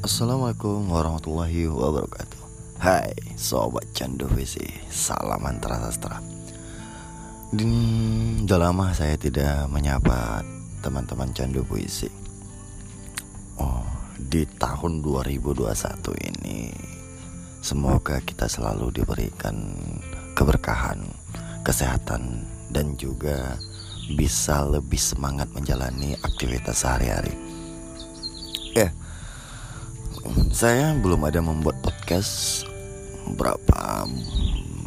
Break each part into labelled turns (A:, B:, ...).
A: Assalamualaikum warahmatullahi wabarakatuh. Hai Sobat Candu Visi Salam antara sastra Dan Udah lama saya tidak menyapa teman-teman Candu Puisi Oh di tahun 2021 ini Semoga kita selalu diberikan keberkahan Kesehatan dan juga bisa lebih semangat menjalani aktivitas sehari-hari saya belum ada membuat podcast berapa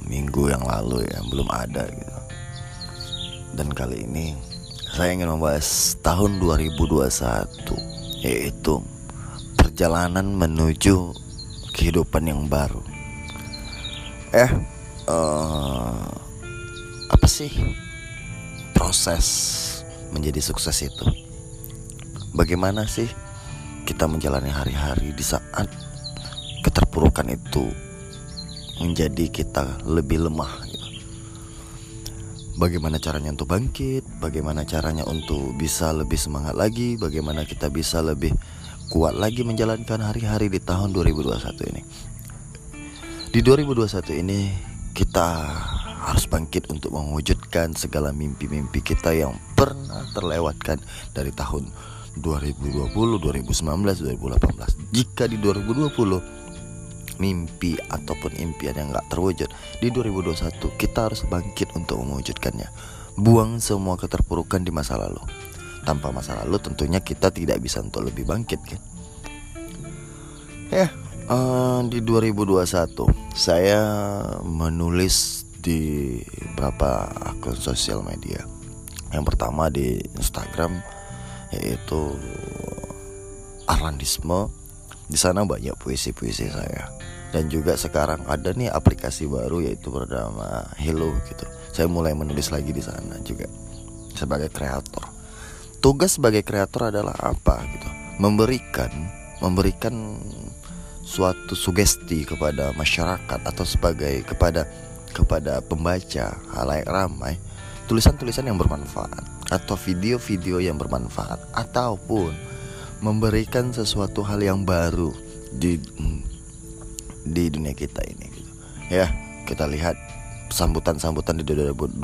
A: minggu yang lalu ya belum ada gitu. Dan kali ini saya ingin membahas tahun 2021 yaitu perjalanan menuju kehidupan yang baru. Eh uh, apa sih proses menjadi sukses itu? Bagaimana sih kita menjalani hari-hari di saat keterpurukan itu menjadi kita lebih lemah gitu. Bagaimana caranya untuk bangkit, bagaimana caranya untuk bisa lebih semangat lagi, bagaimana kita bisa lebih kuat lagi menjalankan hari-hari di tahun 2021 ini. Di 2021 ini kita harus bangkit untuk mewujudkan segala mimpi-mimpi kita yang pernah terlewatkan dari tahun 2020, 2019, 2018. Jika di 2020 mimpi ataupun impian yang gak terwujud di 2021 kita harus bangkit untuk mewujudkannya. Buang semua keterpurukan di masa lalu. Tanpa masa lalu tentunya kita tidak bisa untuk lebih bangkit kan. Ya, uh, di 2021 saya menulis di beberapa akun sosial media. Yang pertama di Instagram yaitu Arlandisme. Di sana banyak puisi-puisi saya. Dan juga sekarang ada nih aplikasi baru yaitu bernama Hello gitu. Saya mulai menulis lagi di sana juga sebagai kreator. Tugas sebagai kreator adalah apa gitu? Memberikan memberikan suatu sugesti kepada masyarakat atau sebagai kepada kepada pembaca halayak ramai tulisan-tulisan yang bermanfaat atau video-video yang bermanfaat ataupun memberikan sesuatu hal yang baru di di dunia kita ini gitu. Ya, kita lihat sambutan-sambutan di 2021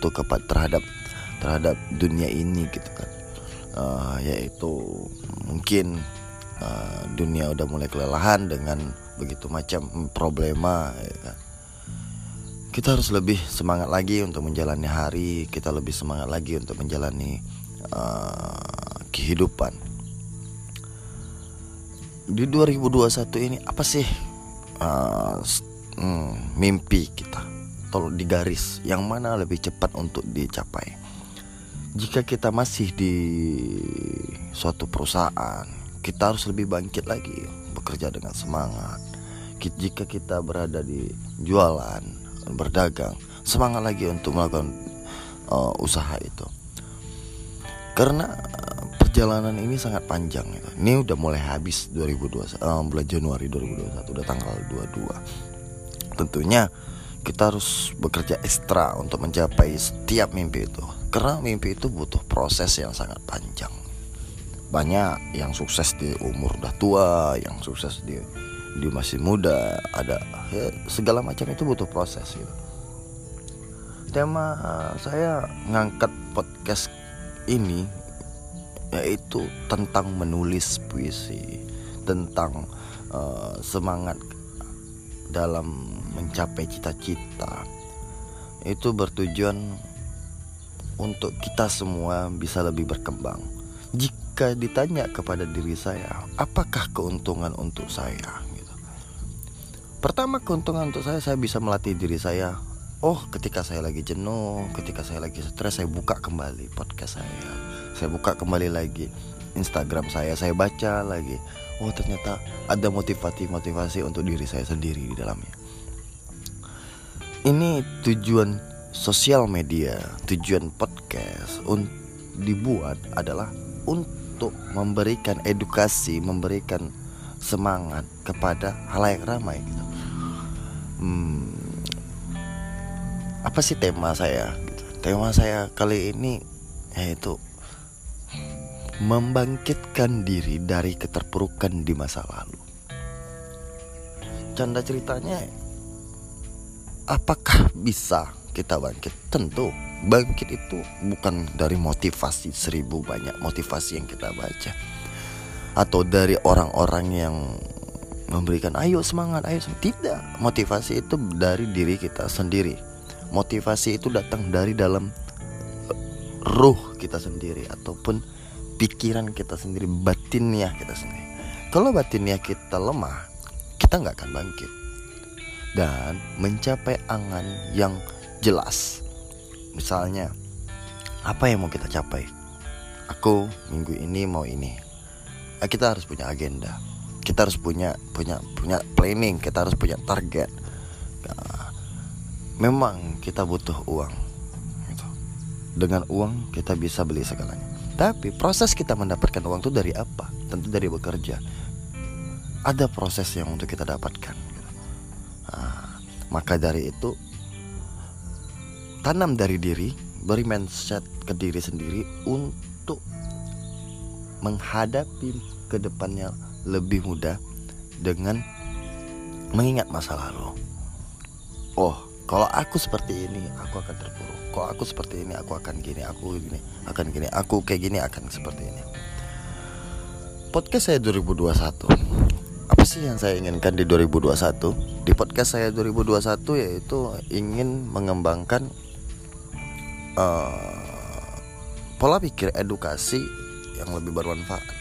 A: kepada terhadap terhadap dunia ini gitu kan. Uh, yaitu mungkin uh, dunia udah mulai kelelahan dengan begitu macam problema ya kita harus lebih semangat lagi untuk menjalani hari kita lebih semangat lagi untuk menjalani uh, kehidupan. Di 2021 ini apa sih uh, hmm, mimpi kita? Tolong digaris yang mana lebih cepat untuk dicapai? Jika kita masih di suatu perusahaan kita harus lebih bangkit lagi bekerja dengan semangat. Jika kita berada di jualan berdagang semangat lagi untuk melakukan uh, usaha itu. Karena perjalanan ini sangat panjang gitu. ini udah mulai habis 2021 uh, bulan Januari 2021 udah tanggal 22 tentunya kita harus bekerja ekstra untuk mencapai setiap mimpi itu karena mimpi itu butuh proses yang sangat panjang. Banyak yang sukses di umur udah tua yang sukses di di masih muda ada ya, segala macam itu butuh proses gitu. Tema saya ngangkat podcast ini yaitu tentang menulis puisi tentang uh, semangat dalam mencapai cita-cita. Itu bertujuan untuk kita semua bisa lebih berkembang. Jika ditanya kepada diri saya apakah keuntungan untuk saya Pertama keuntungan untuk saya saya bisa melatih diri saya. Oh, ketika saya lagi jenuh, ketika saya lagi stres, saya buka kembali podcast saya. Saya buka kembali lagi Instagram saya, saya baca lagi. Oh, ternyata ada motivasi-motivasi untuk diri saya sendiri di dalamnya. Ini tujuan sosial media, tujuan podcast untuk dibuat adalah untuk memberikan edukasi, memberikan semangat kepada halayak ramai gitu hmm, apa sih tema saya tema saya kali ini yaitu membangkitkan diri dari keterpurukan di masa lalu. Canda ceritanya, apakah bisa kita bangkit? Tentu, bangkit itu bukan dari motivasi seribu banyak motivasi yang kita baca, atau dari orang-orang yang memberikan ayo semangat, ayo semangat. Tidak, motivasi itu dari diri kita sendiri. Motivasi itu datang dari dalam ruh kita sendiri ataupun pikiran kita sendiri, batinnya kita sendiri. Kalau batinnya kita lemah, kita nggak akan bangkit dan mencapai angan yang jelas. Misalnya, apa yang mau kita capai? Aku minggu ini mau ini. Nah, kita harus punya agenda. Kita harus punya punya punya planning. Kita harus punya target. Nah, memang kita butuh uang. Gitu. Dengan uang kita bisa beli segalanya. Tapi proses kita mendapatkan uang itu dari apa? Tentu dari bekerja. Ada proses yang untuk kita dapatkan. Nah, maka dari itu tanam dari diri, beri mindset ke diri sendiri untuk menghadapi ke depannya lebih mudah dengan mengingat masa lalu. Oh, kalau aku seperti ini, aku akan terpuruk. Kalau aku seperti ini, aku akan gini, aku gini, akan gini, aku kayak gini akan seperti ini. Podcast saya 2021. Apa sih yang saya inginkan di 2021? Di podcast saya 2021 yaitu ingin mengembangkan uh, pola pikir edukasi yang lebih bermanfaat.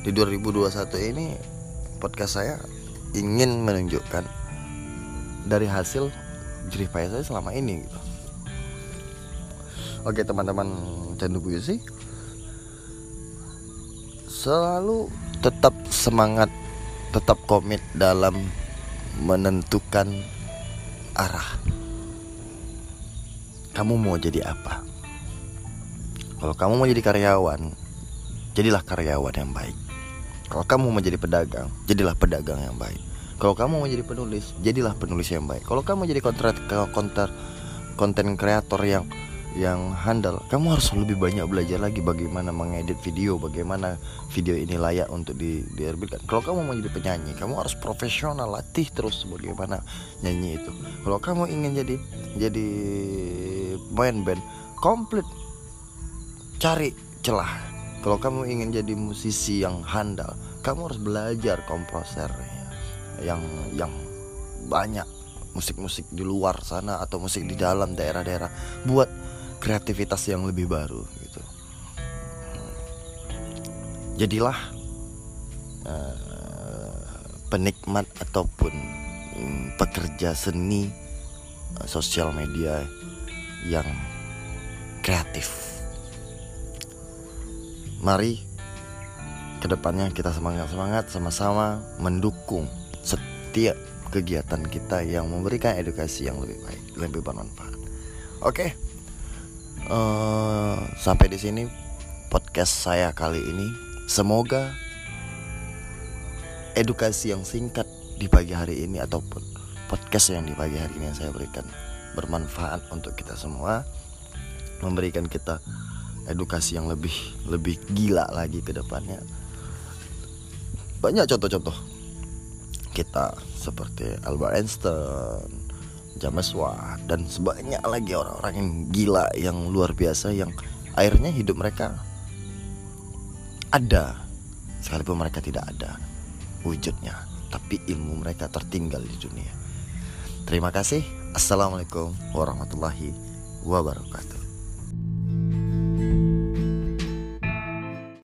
A: Di 2021 ini podcast saya ingin menunjukkan dari hasil jerih payah saya selama ini gitu. Oke teman-teman Candu Puisi Selalu tetap semangat Tetap komit dalam menentukan arah kamu mau jadi apa? Kalau kamu mau jadi karyawan, jadilah karyawan yang baik. Kalau kamu mau jadi pedagang, jadilah pedagang yang baik. Kalau kamu mau jadi penulis, jadilah penulis yang baik. Kalau kamu jadi konten konten konten kreator yang yang handal, kamu harus lebih banyak belajar lagi bagaimana mengedit video, bagaimana video ini layak untuk di. Kalau kamu mau jadi penyanyi, kamu harus profesional, latih terus bagaimana nyanyi itu. Kalau kamu ingin jadi jadi main band, komplit cari celah. Kalau kamu ingin jadi musisi yang handal, kamu harus belajar komposer yang yang banyak musik-musik di luar sana atau musik di dalam daerah-daerah buat kreativitas yang lebih baru gitu. Jadilah uh, penikmat ataupun um, pekerja seni uh, sosial media yang kreatif mari ke depannya kita semangat semangat sama-sama mendukung setiap kegiatan kita yang memberikan edukasi yang lebih baik lebih bermanfaat oke okay uh, sampai di sini podcast saya kali ini. Semoga edukasi yang singkat di pagi hari ini ataupun podcast yang di pagi hari ini yang saya berikan bermanfaat untuk kita semua, memberikan kita edukasi yang lebih lebih gila lagi ke depannya. Banyak contoh-contoh. Kita seperti Albert Einstein, James Watt dan sebanyak lagi orang-orang yang gila yang luar biasa yang akhirnya hidup mereka ada. Sekalipun mereka tidak ada wujudnya tapi ilmu mereka tertinggal di dunia. Terima kasih. Assalamualaikum warahmatullahi wabarakatuh